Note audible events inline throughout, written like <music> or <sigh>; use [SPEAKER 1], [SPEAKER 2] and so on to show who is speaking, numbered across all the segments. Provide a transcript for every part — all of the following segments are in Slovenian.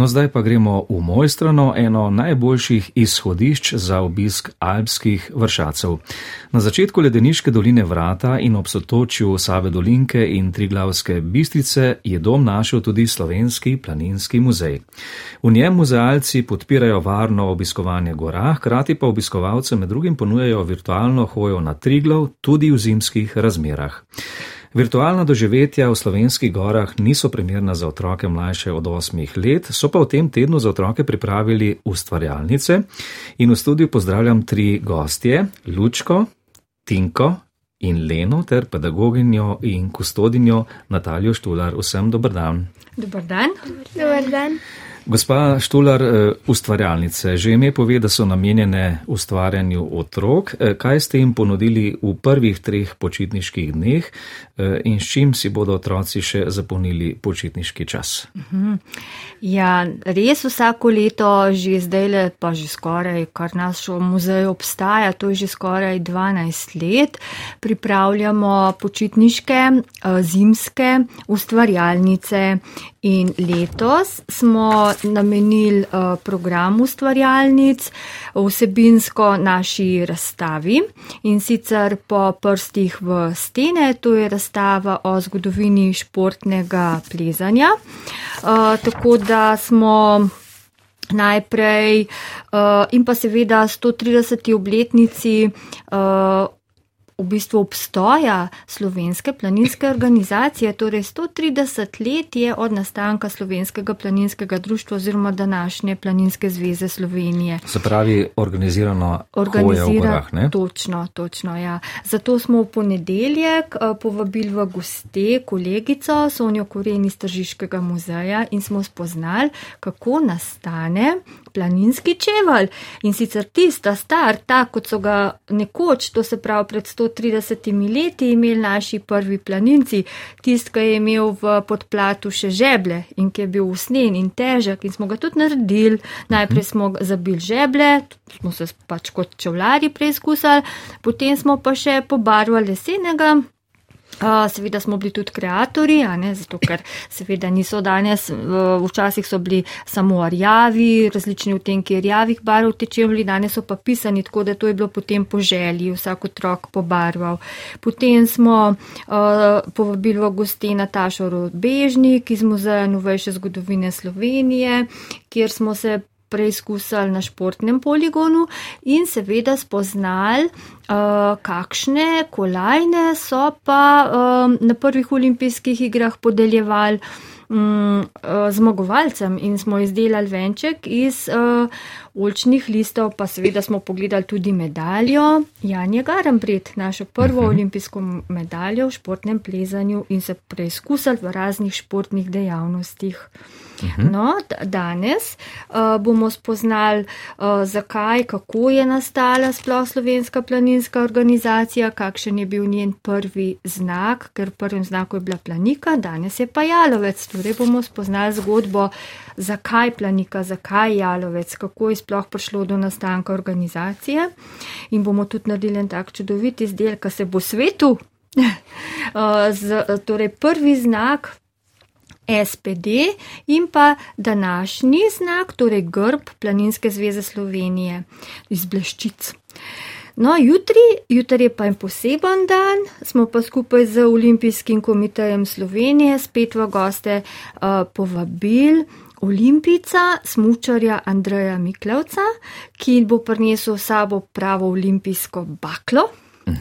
[SPEAKER 1] No, zdaj pa gremo v Mojstrano, eno najboljših izhodišč za obisk alpskih vršacev. Na začetku ledeniške doline Vrata in ob sotočju Save Dolinke in Triglavske bistrice je dom našel tudi Slovenski planinski muzej. V njem muzealci podpirajo varno obiskovanje gora, hkrati pa obiskovalcem med drugim ponujajo virtualno hojo na Triglav tudi v zimskih razmerah. Virtualna doživetja v slovenskih gorah niso primerna za otroke mlajše od 8 let, so pa v tem tednu za otroke pripravili ustvarjalnice in v studiu pozdravljam tri gostje: Lučko, Tinko in Leno ter pedagoginjo in kustodinjo Natalijo Štular. Vsem dober dan.
[SPEAKER 2] Dobar dan.
[SPEAKER 3] Dobar dan.
[SPEAKER 1] Gospa Štular, eh, ustvarjalnice, že ime pove, da so namenjene ustvarjanju otrok. Eh, kaj ste jim ponudili v prvih treh počitniških dneh eh, in s čim si bodo otroci še zapolnili počitniški čas?
[SPEAKER 2] Mhm. Ja, res vsako leto, že zdaj le, pa že skoraj, kar naš muzej obstaja, to je že skoraj 12 let, pripravljamo počitniške zimske ustvarjalnice in letos smo namenili uh, program ustvarjalnic vsebinsko naši razstavi in sicer po prstih v stene, to je razstava o zgodovini športnega plezanja. Uh, tako da smo najprej uh, in pa seveda 130. obletnici uh, v bistvu obstoja slovenske planinske organizacije, torej 130 let je od nastanka slovenskega planinskega društva oziroma današnje planinske zveze Slovenije.
[SPEAKER 1] Se pravi, organizirano organizira v gorah, ne?
[SPEAKER 2] Točno, točno, ja. Zato smo v ponedeljek eh, povabili v goste kolegico Sonjo Koren iz Tržiškega muzeja in smo spoznali, kako nastane planinski čevelj. In sicer tista star, tak kot so ga nekoč, to se pravi pred 100 130 leti imeli naši prvi planinci, tist, ki je imel v podplatu še žeble in ki je bil usnen in težek in smo ga tudi naredili. Najprej smo zabili žeble, smo se pač kot čevlari preizkusili, potem smo pa še pobarvali lesenega Seveda smo bili tudi kreatori, zato ker seveda niso danes, včasih so bili samo rjavi, različni vtenki rjavih barv tečevali, danes so pa pisani, tako da to je bilo potem po želji, vsak otrok pobarval. Potem smo povabili v gosti Natašo Rodbežnik iz Muzeja novejše zgodovine Slovenije, kjer smo se preizkusili na športnem poligonu in seveda spoznali, uh, kakšne kolajne so pa um, na prvih olimpijskih igrah podeljevali um, uh, zmagovalcem in smo izdelali venček iz uh, olčnih listov, pa seveda smo pogledali tudi medaljo Janja Garambret, našo prvo uh -huh. olimpijsko medaljo v športnem plezanju in se preizkusili v raznih športnih dejavnostih. Mhm. No, danes uh, bomo spoznali, uh, zakaj, kako je nastala sploh slovenska planinska organizacija, kakšen je bil njen prvi znak, ker v prvem znaku je bila planika, danes je pa jalovec. Torej bomo spoznali zgodbo, zakaj planika, zakaj jalovec, kako je sploh prišlo do nastanka organizacije in bomo tudi naredili en tak čudovit izdelek, ki se bo svetu. Uh, <laughs> z, torej, prvi znak SPD in pa današnji znak, torej grb Planinske zveze Slovenije iz Bleščic. No, jutri, jutri je pa en poseben dan, smo pa skupaj z Olimpijskim komitejem Slovenije spet v goste uh, povabili olimpica, smučarja Andreja Miklevca, ki bo prinesel sabo pravo olimpijsko baklo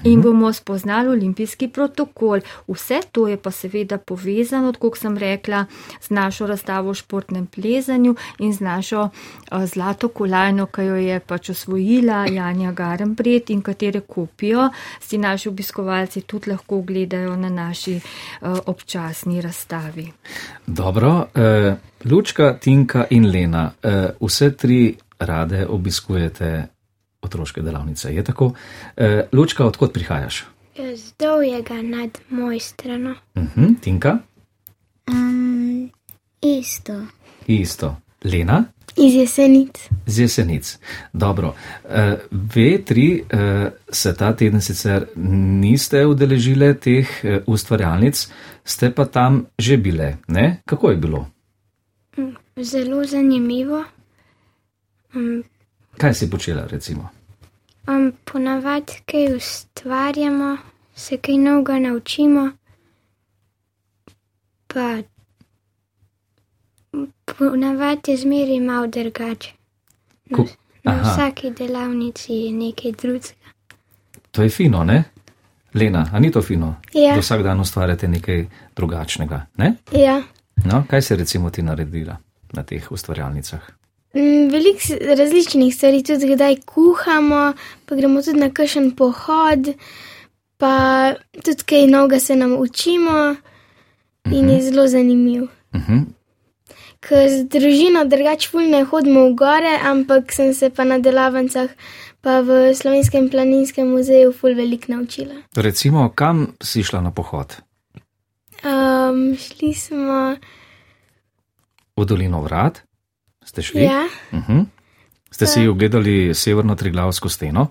[SPEAKER 2] in bomo spoznali olimpijski protokol. Vse to je pa seveda povezano, kot sem rekla, z našo razstavo o športnem plezanju in z našo uh, zlato kolajno, ki jo je pač osvojila Janja Garambret in katere kopijo si naši obiskovalci tudi lahko gledajo na naši uh, občasni razstavi.
[SPEAKER 1] Dobro, uh, Lučka, Tinka in Lena, uh, vse tri rade obiskujete otroške delavnice. Je tako? E, Lučka, odkot prihajaš?
[SPEAKER 3] Z dolgega nad moj strano.
[SPEAKER 1] Uh mhm, -huh. Tinka?
[SPEAKER 3] Um, isto.
[SPEAKER 1] Isto. Lena?
[SPEAKER 3] Iz jesenic.
[SPEAKER 1] Z jesenic. Dobro. E, ve tri e, se ta teden sicer niste udeležile teh ustvarjalnic, ste pa tam že bile. Ne? Kako je bilo?
[SPEAKER 3] zelo zanimivo. Um,
[SPEAKER 1] Kaj si počela, recimo?
[SPEAKER 3] Um, ponavadi kaj ustvarjamo, se kaj novega naučimo, pa ponavadi je zmeri malo drugače. Na,
[SPEAKER 1] Ko-
[SPEAKER 3] na vsaki delavnici je nekaj drugega.
[SPEAKER 1] To je fino, ne? Lena, a ni to fino?
[SPEAKER 3] Ja.
[SPEAKER 1] Da vsak dan ustvarjate nekaj drugačnega, ne?
[SPEAKER 3] Ja.
[SPEAKER 1] No, kaj si recimo ti naredila na teh ustvarjalnicah?
[SPEAKER 3] Mm, Veliko različnih stvari, tudi kdaj kuhamo, pa gremo tudi na kakšen pohod, pa tudi kaj novega se nam učimo in je zelo zanimiv.
[SPEAKER 1] Uh -huh.
[SPEAKER 3] Ker z družino drugače ful ne hodimo v gore, ampak sem se pa na delavnicah pa v Slovenskem planinskem muzeju ful veliko naučila.
[SPEAKER 1] Recimo, kam si šla na pohod?
[SPEAKER 3] Um, šli smo,
[SPEAKER 1] V dolino vrat? Ste šli?
[SPEAKER 3] ja,
[SPEAKER 1] Uh -huh. Ste si ogledali severno triglavsko steno?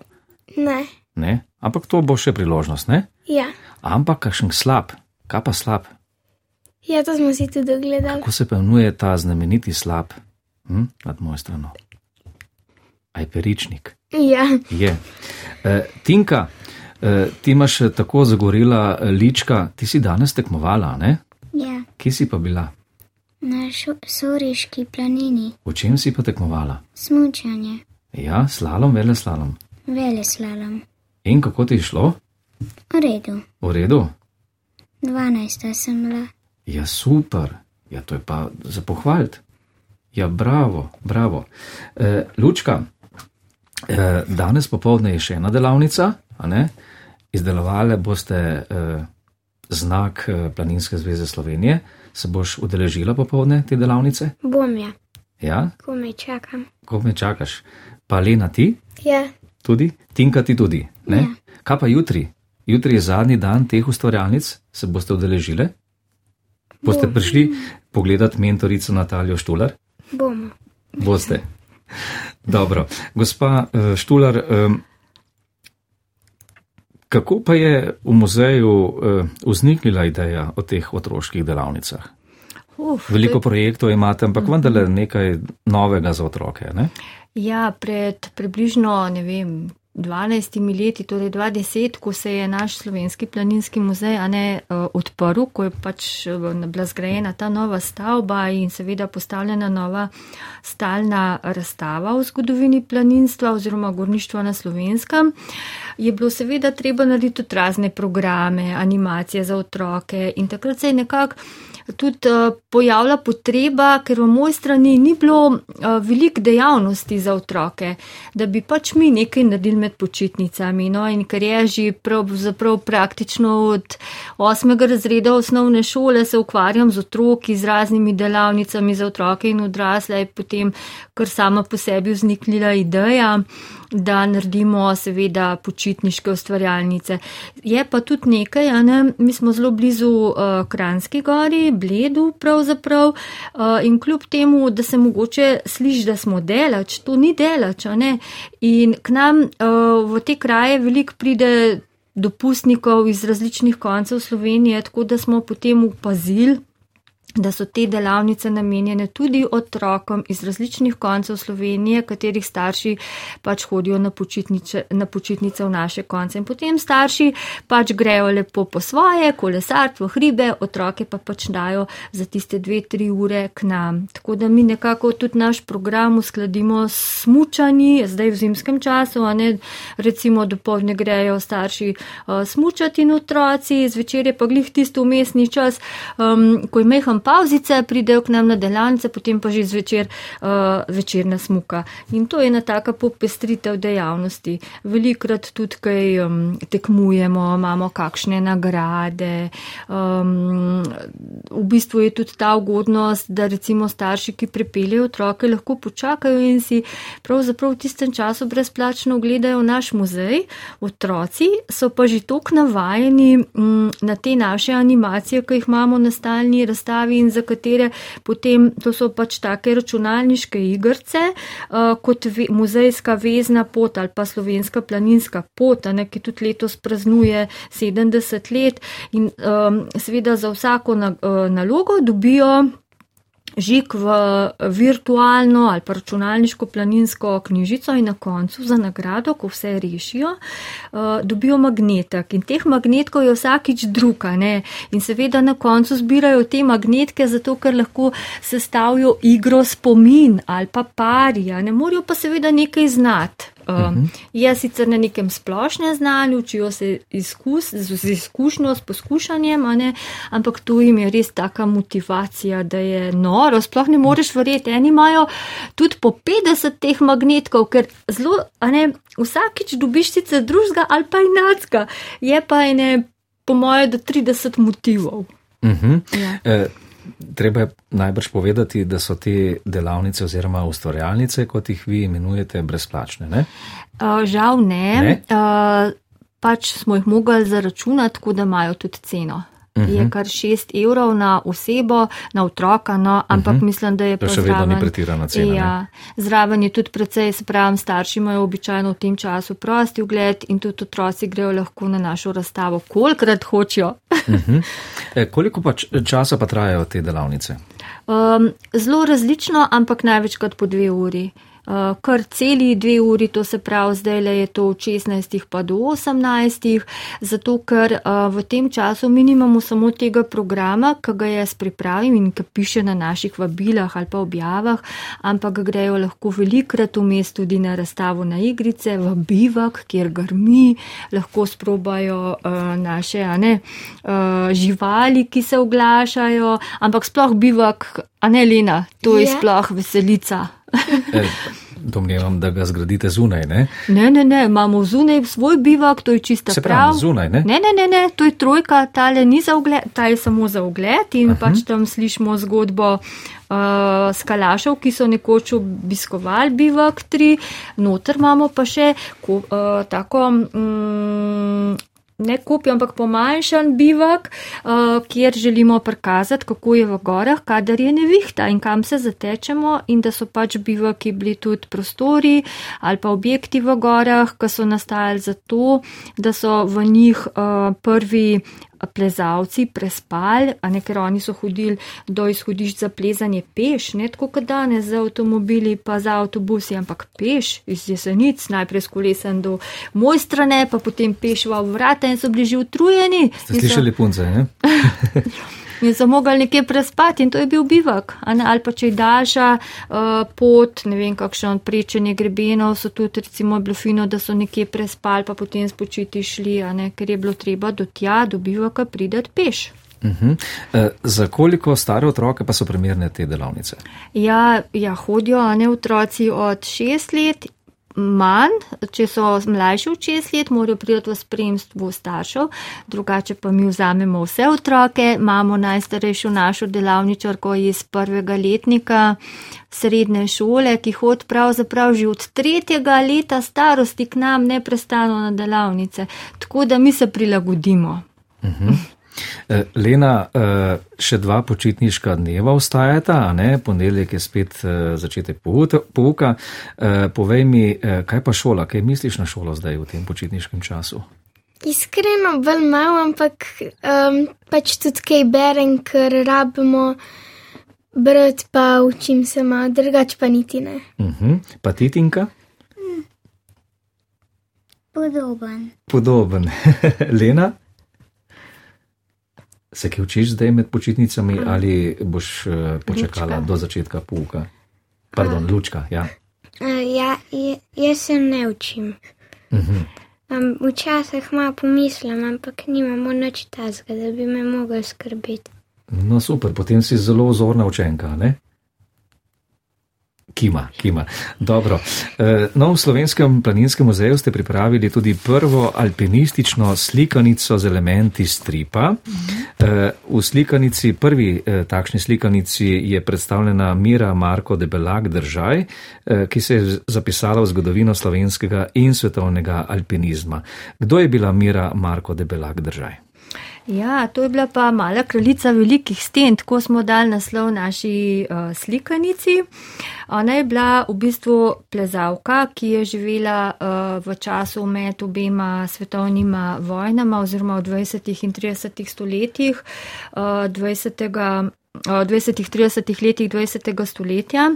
[SPEAKER 3] ne,
[SPEAKER 1] Ne, ampak to bo še priložnost, ne?
[SPEAKER 3] ja.
[SPEAKER 1] Ampak kakšen slab, kaj pa slab?
[SPEAKER 3] Ja, to smo si tudi ogledali.
[SPEAKER 1] Kako se pa imenuje ta znameniti slab hm? nad mojo strano? Ajperičnik.
[SPEAKER 3] Ja,
[SPEAKER 1] Je. E, Tinka, e, ti imaš tako zagorela eh, lička, ti si danes tekmovala, ne?
[SPEAKER 4] Ja,
[SPEAKER 1] Kje si pa bila?
[SPEAKER 4] Na Soriški planini,
[SPEAKER 1] V čem si pa tekmovala?
[SPEAKER 4] smučanje,
[SPEAKER 1] Ja, slalom, vele slalom.
[SPEAKER 4] veleslalom.
[SPEAKER 1] In kako ti je šlo?
[SPEAKER 4] V redu,
[SPEAKER 1] V redu?
[SPEAKER 4] 12. sem bila.
[SPEAKER 1] Ja, super. Ja, to je pa za pohvaliti. Ja, bravo, bravo. E, Lučka, e, danes popovdne je še ena delavnica, a ne? Izdelovali boste e, znak e, Planinske zveze Slovenije. Se boš udeležila popovdne te delavnice?
[SPEAKER 3] bom ja,
[SPEAKER 1] Ja,
[SPEAKER 3] ko me čakam.
[SPEAKER 1] ko me čakaš? Pa Lena ti
[SPEAKER 3] Ja,
[SPEAKER 1] tudi? Tinka ti tudi, ne?
[SPEAKER 4] Ja.
[SPEAKER 1] Kaj pa jutri? Jutri je zadnji dan teh ustvarjalnic, se boste udeležile? Boste prišli pogledat mentorico Natalijo Štular?
[SPEAKER 3] bomo.
[SPEAKER 1] Boste. Dobro. Gospa eh, Štular, kako pa je v muzeju eh, vzniknila ideja o teh otroških delavnicah?
[SPEAKER 2] Uf,
[SPEAKER 1] Veliko projektov imate, ampak vendarle nekaj novega za otroke. Ne?
[SPEAKER 2] Ja, pred približno, ne vem, 12 leti, torej 2010, ko se je naš slovenski planinski muzej ne eh, odprl, ko je pač eh, bila zgrajena ta nova stavba in seveda postavljena nova stalna razstava o zgodovini planinstva oziroma gorništva na slovenskem, je bilo seveda treba narediti tudi razne programe, animacije za otroke in takrat se je nekako tudi uh, pojavila potreba, ker v moj strani ni bilo uh, veliko dejavnosti za otroke, da bi pač mi nekaj naredili med počitnicami. No, in ker je že pravzaprav praktično od osmega razreda osnovne šole se ukvarjam z otroki, z raznimi delavnicami za otroke in odrasle, je potem kar sama po sebi vzniknila ideja da naredimo seveda počitniške ustvarjalnice. Je pa tudi nekaj, a ne, mi smo zelo blizu uh, Kranski gori, Bledu pravzaprav uh, in kljub temu, da se mogoče sliši, da smo delač, to ni delač, a ne. In k nam uh, v te kraje veliko pride dopustnikov iz različnih koncev Slovenije, tako da smo potem upazili, da so te delavnice namenjene tudi otrokom iz različnih koncev Slovenije, katerih starši pač hodijo na, na počitnice v naše konce. In potem starši pač grejo lepo po svoje, kolesarstvo, hribe, otroke pa pač dajo za tiste dve, tri ure k nam. Tako da mi nekako tudi naš program uskladimo s smučanji, zdaj v zimskem času, a ne recimo dopovdne grejo starši uh, smučati in otroci, zvečer je pa glih tisto umestni čas, um, ko je mehan pauzice, pridejo k nam na delavnice, potem pa že zvečer uh, večerna smuka. In to je ena taka popestritev dejavnosti. Velikrat tudi, kaj um, tekmujemo, imamo kakšne nagrade. Um, v bistvu je tudi ta ugodnost, da recimo starši, ki prepeljejo otroke, lahko počakajo in si pravzaprav v tistem času brezplačno ogledajo naš muzej. Otroci so pa že tok navajeni um, na te naše animacije, ki jih imamo na stalni razstavi in za katere potem to so pač take računalniške igrice, uh, kot ve, muzejska vezna pot ali pa slovenska planinska pot, ne, ki tudi letos praznuje 70 let in um, seveda za vsako na, uh, nalogo dobijo žig v virtualno ali pa računalniško planinsko knjižico in na koncu za nagrado, ko vse rešijo, uh, dobijo magnetek. In teh magnetkov je vsakič druga. Ne? In seveda na koncu zbirajo te magnetke, zato ker lahko sestavijo igro spomin ali pa parija. Ne morajo pa seveda nekaj znati. Uh -huh. Je sicer na nekem splošnem znanju, učijo se izkus, z izkušnjo, s poskušanjem, ampak tu jim je res taka motivacija, da je noro. Sploh ne moreš verjeti. Eni imajo tudi po 50 teh magnetkov, ker zelo, ne, vsakič dobiš sicer drugega ali pa enacka. Je pa ene, po moje, do 30 motivov.
[SPEAKER 1] Uh -huh. ja. e treba je najbrž povedati, da so te delavnice oziroma ustvarjalnice, kot jih vi imenujete, brezplačne. Ne?
[SPEAKER 2] Uh, žal ne. ne? Uh, pač smo jih mogli zaračunati, tako da imajo tudi ceno. -huh. je mhm. kar 6 evrov na osebo, na otroka, no, ampak uh mhm. -huh. mislim, da je
[SPEAKER 1] pa še vedno ni pretirana cena. Ja,
[SPEAKER 2] zraven je tudi precej, se pravim, starši imajo običajno v tem času prosti ogled in tudi otroci grejo lahko na našo razstavo, kolikrat hočejo.
[SPEAKER 1] uh <laughs> -huh. e, koliko pa časa pa trajajo te delavnice?
[SPEAKER 2] Um, zelo različno, ampak največkrat po dve uri. Eh, kar celi dve uri, to se pravi, zdaj le je to od 16 pa do 18, zato ker eh, v tem času mi nimamo samo tega programa, ki ga jaz pripravim in ki piše na naših vabilah ali pa objavah, ampak grejo lahko velikrat vmes tudi na razstavo na igrice, v bivak, kjer grmi, lahko sprobajo uh, naše ne, uh, živali, ki se oglašajo, ampak sploh bivak, a ne Lena, to je yeah. sploh veselica.
[SPEAKER 1] Domnevam, da ga zgradite zunaj,
[SPEAKER 2] ne? Ne, ne, ne, imamo zunaj svoj bivak, to je čista
[SPEAKER 1] Se prav. Zunaj, ne?
[SPEAKER 2] Ne, ne, ne, ne, to je trojka, ta le ni za ogled, ta je samo za ogled in -huh. pač tam slišimo zgodbo uh, skalašev, ki so nekoč obiskovali bivak tri, noter imamo pa še ko, uh, tako. Um, ne kupijo, ampak pomanjšan bivak, uh, kjer želimo prikazati, kako je v gorah, kadar je nevihta in kam se zatečemo in da so pač bivaki bili tudi prostori ali pa objekti v gorah, ki so nastajali zato, da so v njih uh, prvi plezalci prespali, a ne ker oni so hodili do izhodišč za plezanje peš, ne tako kot danes za avtomobili pa za avtobusi, ampak peš iz jesenic, najprej s kolesem do mojstrane, pa potem peš v vrata in so bili že utrujeni.
[SPEAKER 1] Ste slišali punce, ne? <laughs>
[SPEAKER 2] in so mogli nekje prespati in to je bil bivak. Ali pa če je daljša uh, pot, ne vem, kakšno prečenje grebenov, so tudi recimo bilo fino, da so nekje prespali, pa potem spočiti šli, ne, ker je bilo treba do tja, do bivaka pridati peš.
[SPEAKER 1] Uh -huh. e, za koliko stare otroke pa so primerne te delavnice?
[SPEAKER 2] Ja, ja hodijo, ne otroci od šest let manj, če so mlajši od 6 let, morajo priti v spremstvu staršev, drugače pa mi vzamemo vse otroke, imamo najstarejšo našo delavničarko iz prvega letnika srednje šole, ki hod pravzaprav že od tretjega leta starosti k nam neprestano na delavnice, tako da mi se prilagodimo. Uh mhm. -huh.
[SPEAKER 1] Eh, Lena, eh, še dva počitniška dneva ostajata, a ne, ponedeljek je spet eh, začetek pouka. Povej mi, kaj pa šola, kaj misliš na šolo zdaj v tem počitniškem času?
[SPEAKER 3] Iskreno, bolj malo, ampak um, pač tudi kaj berem, ker rabimo brati, pa učim se malo, drugače pa niti ne.
[SPEAKER 1] Uh mhm. -huh. Pa titinka?
[SPEAKER 4] Podoben.
[SPEAKER 1] Podoben. <laughs> Lena? Se kaj učiš zdaj med počitnicami mm. ali boš uh, počakala lučka. do začetka pouka? Pardon, A. lučka, ja.
[SPEAKER 4] Uh, ja, jaz se ne učim. Uh -huh. um, včasih malo pomislim, ampak nimamo nič tazga, da bi me mogel skrbeti.
[SPEAKER 1] No super, potem si zelo ozorna učenka, ne? Kima, kima. Dobro. E, no, v Slovenskem planinskem muzeju ste pripravili tudi prvo alpinistično slikanico z elementi stripa. E, v slikanici, prvi e, takšni slikanici je predstavljena Mira Marko de Belag držaj, ki se je zapisala v zgodovino slovenskega in svetovnega alpinizma. Kdo je bila Mira Marko de Belag držaj?
[SPEAKER 2] Ja, to je bila pa mala kraljica velikih sten, tako smo dali naslov naši uh, slikanici. Ona je bila v bistvu plezalka, ki je živela uh, v času med obema svetovnima vojnama oziroma v 20. in 30. stoletjih uh, 20. 20-30 letih 20. stoletja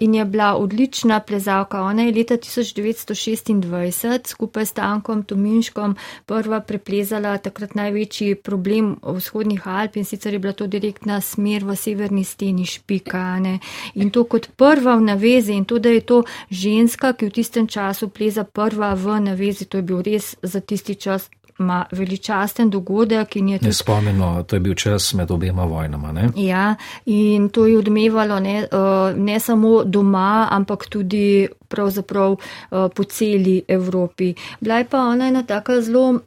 [SPEAKER 2] in je bila odlična plezalka. Ona je leta 1926 skupaj s Tankom Tominškom prva preplezala takrat največji problem vzhodnih Alp in sicer je bila to direktna smer v severni steni Špikane. In to kot prva v navezi in to, da je to ženska, ki v tistem času pleza prva v navezi, to je bil res za tisti čas ima veličasten dogodek.
[SPEAKER 1] Ne tudi... spomnimo, to je bil čas med obema vojnama. Ne?
[SPEAKER 2] Ja, in to je odmevalo ne, eh, ne samo doma, ampak tudi pravzaprav eh, po celi Evropi. Bila je pa ona ena taka zelo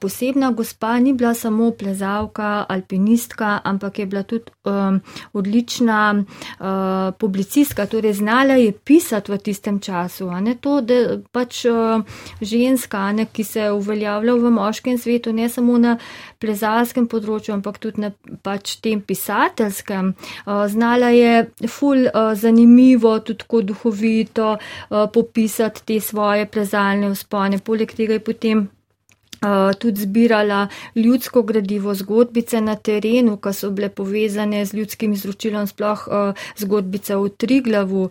[SPEAKER 2] posebna gospa ni bila samo plezalka, alpinistka, ampak je bila tudi um, odlična uh, publicistka, torej znala je pisati v tistem času. Ne to, da pač uh, ženska, ne, ki se uveljavlja v moškem svetu, ne samo na plezalskem področju, ampak tudi na pač tem pisateljskem. Uh, znala je ful uh, zanimivo, tudi tako duhovito uh, popisati te svoje plezalne vzpone. Poleg tega je potem tudi zbirala ljudsko gradivo, zgodbice na terenu, ki so bile povezane z ljudskim izročilom, sploh zgodbice o Triglavu,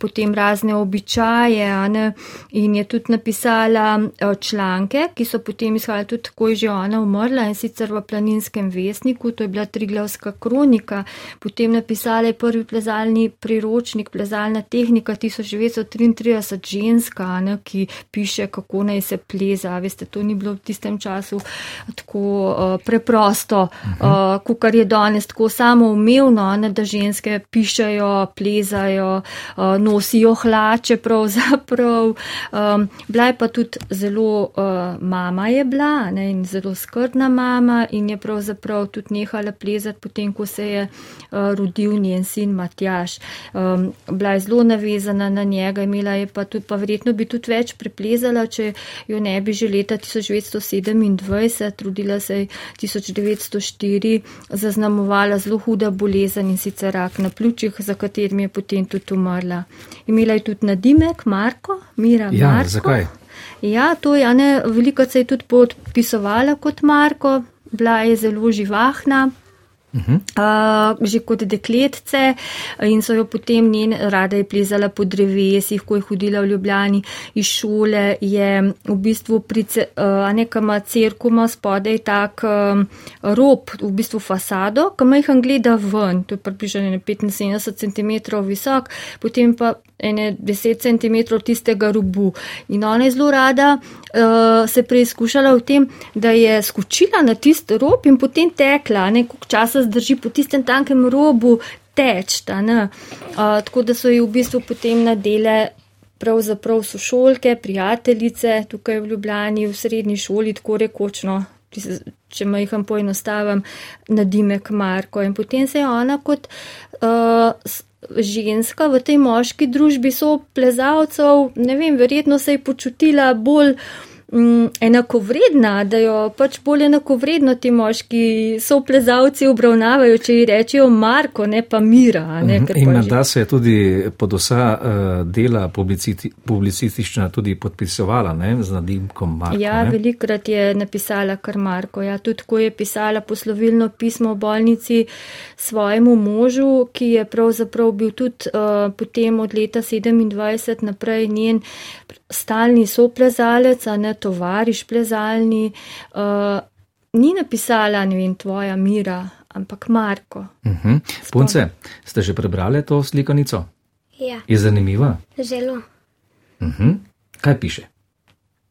[SPEAKER 2] potem razne običaje ne? in je tudi napisala članke, ki so potem izhajali tudi tako, že ona umrla in sicer v planinskem vesniku, to je bila Triglavska kronika, potem napisala je prvi plezalni priročnik, plezalna tehnika 1933 ženska, ne? ki piše, kako naj se pleza, veste, to ni bilo bilo v tistem času tako uh, preprosto, uh, kot kar je danes tako samoumevno, ne, da ženske pišajo, plezajo, uh, nosijo hlače pravzaprav. Um, bila je pa tudi zelo, uh, mama je bila ne, in zelo skrbna mama in je pravzaprav tudi nehala plezati potem, ko se je uh, rodil njen sin Matjaš. Um, bila je zelo navezana na njega, imela je pa tudi, pa verjetno bi tudi več preplezala, če jo ne bi že leta 1900. 1927, rodila se je 1904, zaznamovala zelo huda bolezen in sicer rak na pljučih, za katerim je potem tudi umrla. Imela je tudi nadimek Marko, Mira
[SPEAKER 1] ja,
[SPEAKER 2] Marko.
[SPEAKER 1] Zakaj?
[SPEAKER 2] Ja, to je, ne, veliko se je tudi podpisovala kot Marko, bila je zelo živahna. Uh, že kot dekletce in so jo potem njen rada je plezala po drevesih, ko je hodila v Ljubljani iz šole, je v bistvu pri uh, nekama cerkoma spodaj tak um, rob, v bistvu fasado, kam jih gleda ven, to je približno 75 cm visok, potem pa ene 10 cm tistega robu. In ona je zelo rada uh, se preizkušala v tem, da je skočila na tisti rob in potem tekla, nekaj časa zdrži po tistem tankem robu tečta. Uh, tako da so ji v bistvu potem nadele. Pravzaprav so šolke, prijateljice tukaj v Ljubljani, v srednji šoli, tako rekočno, če majham poenostavim, nadimek Marko. In potem se je ona kot uh, ženska v tej moški družbi so plezalcev, ne vem, verjetno se je počutila bolj mm, enakovredna, da jo pač bolj enakovredno ti moški so plezalci obravnavajo, če ji rečejo Marko, ne pa Mira. Ne,
[SPEAKER 1] mhm. In da se je tudi pod vsa uh, dela publicistična tudi podpisovala ne, z nadimkom Marko.
[SPEAKER 2] Ja, ne? velikrat je napisala kar Marko. Ja, tudi ko je pisala poslovilno pismo v bolnici svojemu možu, ki je pravzaprav bil tudi uh, potem od leta 27 naprej njen stalni soplezalec, a ne tovariš plezalni, uh, ni napisala, ne vem, tvoja mira, ampak Marko.
[SPEAKER 1] Uh mhm. -huh. Punce, ste že prebrali to slikanico?
[SPEAKER 4] Ja.
[SPEAKER 1] Je zanimiva?
[SPEAKER 4] Zelo.
[SPEAKER 1] Uh mhm. -huh. Kaj piše?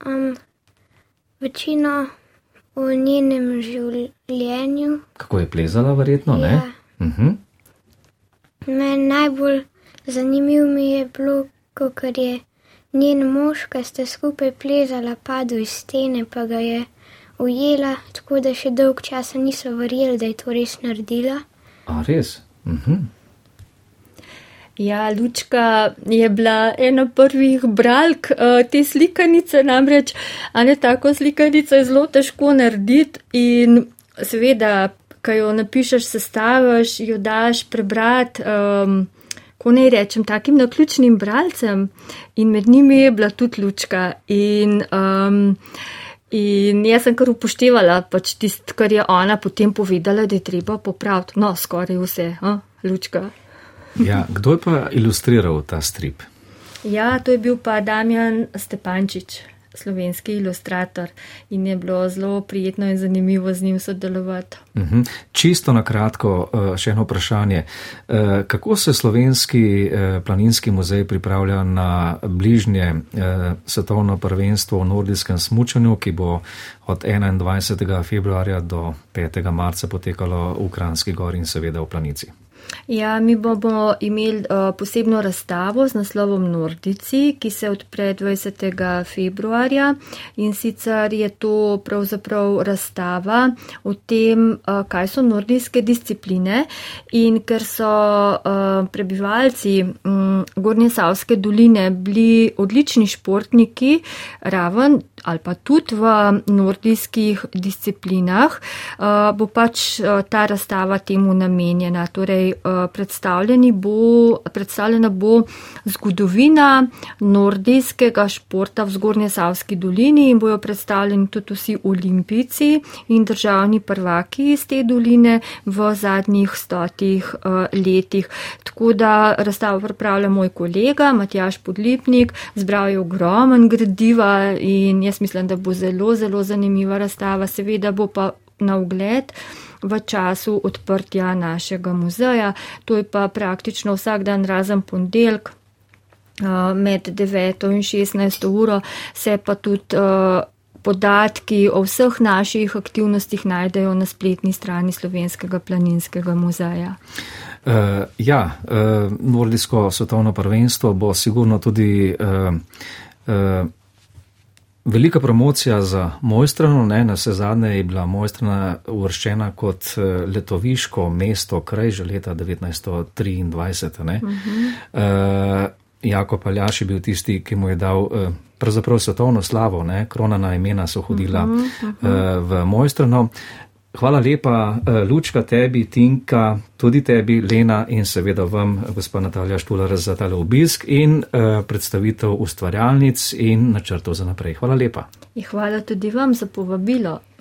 [SPEAKER 4] Um, večino o njenem življenju.
[SPEAKER 1] Kako je plezala, verjetno?
[SPEAKER 4] Ja.
[SPEAKER 1] Uh mhm. -huh.
[SPEAKER 4] Meni najbolj zanimivo mi je bilo, ker je njen mož, ki sta skupaj plezala, padel iz stene, pa ga je ujela, tako da še dolg časa niso verjeli, da je to res naredila.
[SPEAKER 1] A res? Mhm.
[SPEAKER 2] Ja, Lučka je bila ena prvih bralk uh, te slikanice, namreč, a ne tako slikanico je zelo težko narediti in seveda, ko jo napišeš, sestaviš, jo daš prebrati. Um, kako naj rečem, takim naključnim bralcem in med njimi je bila tudi lučka. In, um, In jaz sem kar upoštevala pač tisto, kar je ona potem povedala, da je treba popraviti. No, skoraj vse, a? lučka.
[SPEAKER 1] Ja, kdo je pa ilustriral ta strip?
[SPEAKER 2] Ja, to je bil pa Damjan Stepančič slovenski ilustrator in je bilo zelo prijetno in zanimivo z njim sodelovati.
[SPEAKER 1] Uhum. Čisto na kratko, eh, še eno vprašanje. Eh, kako se slovenski eh, planinski muzej pripravlja na bližnje svetovno prvenstvo v nordijskem smučanju, ki bo od 21. februarja do 5. marca potekalo v Kranski gori in seveda v Planici?
[SPEAKER 2] Ja, mi bomo imeli uh, posebno razstavo z naslovom Nordici, ki se odpre 20. februarja in sicer je to pravzaprav razstava o tem, uh, kaj so nordijske discipline in ker so uh, prebivalci um, Gornje Savske doline bili odlični športniki, raven ali pa tudi v nordijskih disciplinah, uh, bo pač uh, ta razstava temu namenjena. Torej, bo, predstavljena bo zgodovina nordijskega športa v Zgornje Savski dolini in bojo predstavljeni tudi vsi olimpijci in državni prvaki iz te doline v zadnjih stotih uh, letih. Tako da razstavo pripravlja moj kolega Matjaš Podlipnik, zbral je ogromen gradiva in jaz mislim, da bo zelo, zelo zanimiva razstava. Seveda bo pa na ogled v času odprtja našega muzeja. To je pa praktično vsak dan razen ponedeljk. Med 9 in 16 uro se pa tudi podatki o vseh naših aktivnostih najdejo na spletni strani Slovenskega planinskega muzeja.
[SPEAKER 1] Uh, ja, uh, Nordijsko svetovno prvenstvo bo sigurno tudi uh, uh, Velika promocija za Mojstrano, ne, na vse zadnje je bila Mojstrana uvrščena kot eh, letoviško mesto kraj že leta 1923. Ne. Uh -huh. uh, Jako Paljaš je bil tisti, ki mu je dal uh, pravzaprav svetovno slavo, ne, kronana imena so hodila uh -huh, uh -huh. Uh, v Mojstrano. Hvala lepa, eh, Lučka, tebi, Tinka, tudi tebi, Lena in seveda vam, gospod Natalja Štular, za tale obisk in uh, predstavitev ustvarjalnic in načrtov za naprej. Hvala lepa.
[SPEAKER 2] In hvala tudi vam za povabilo.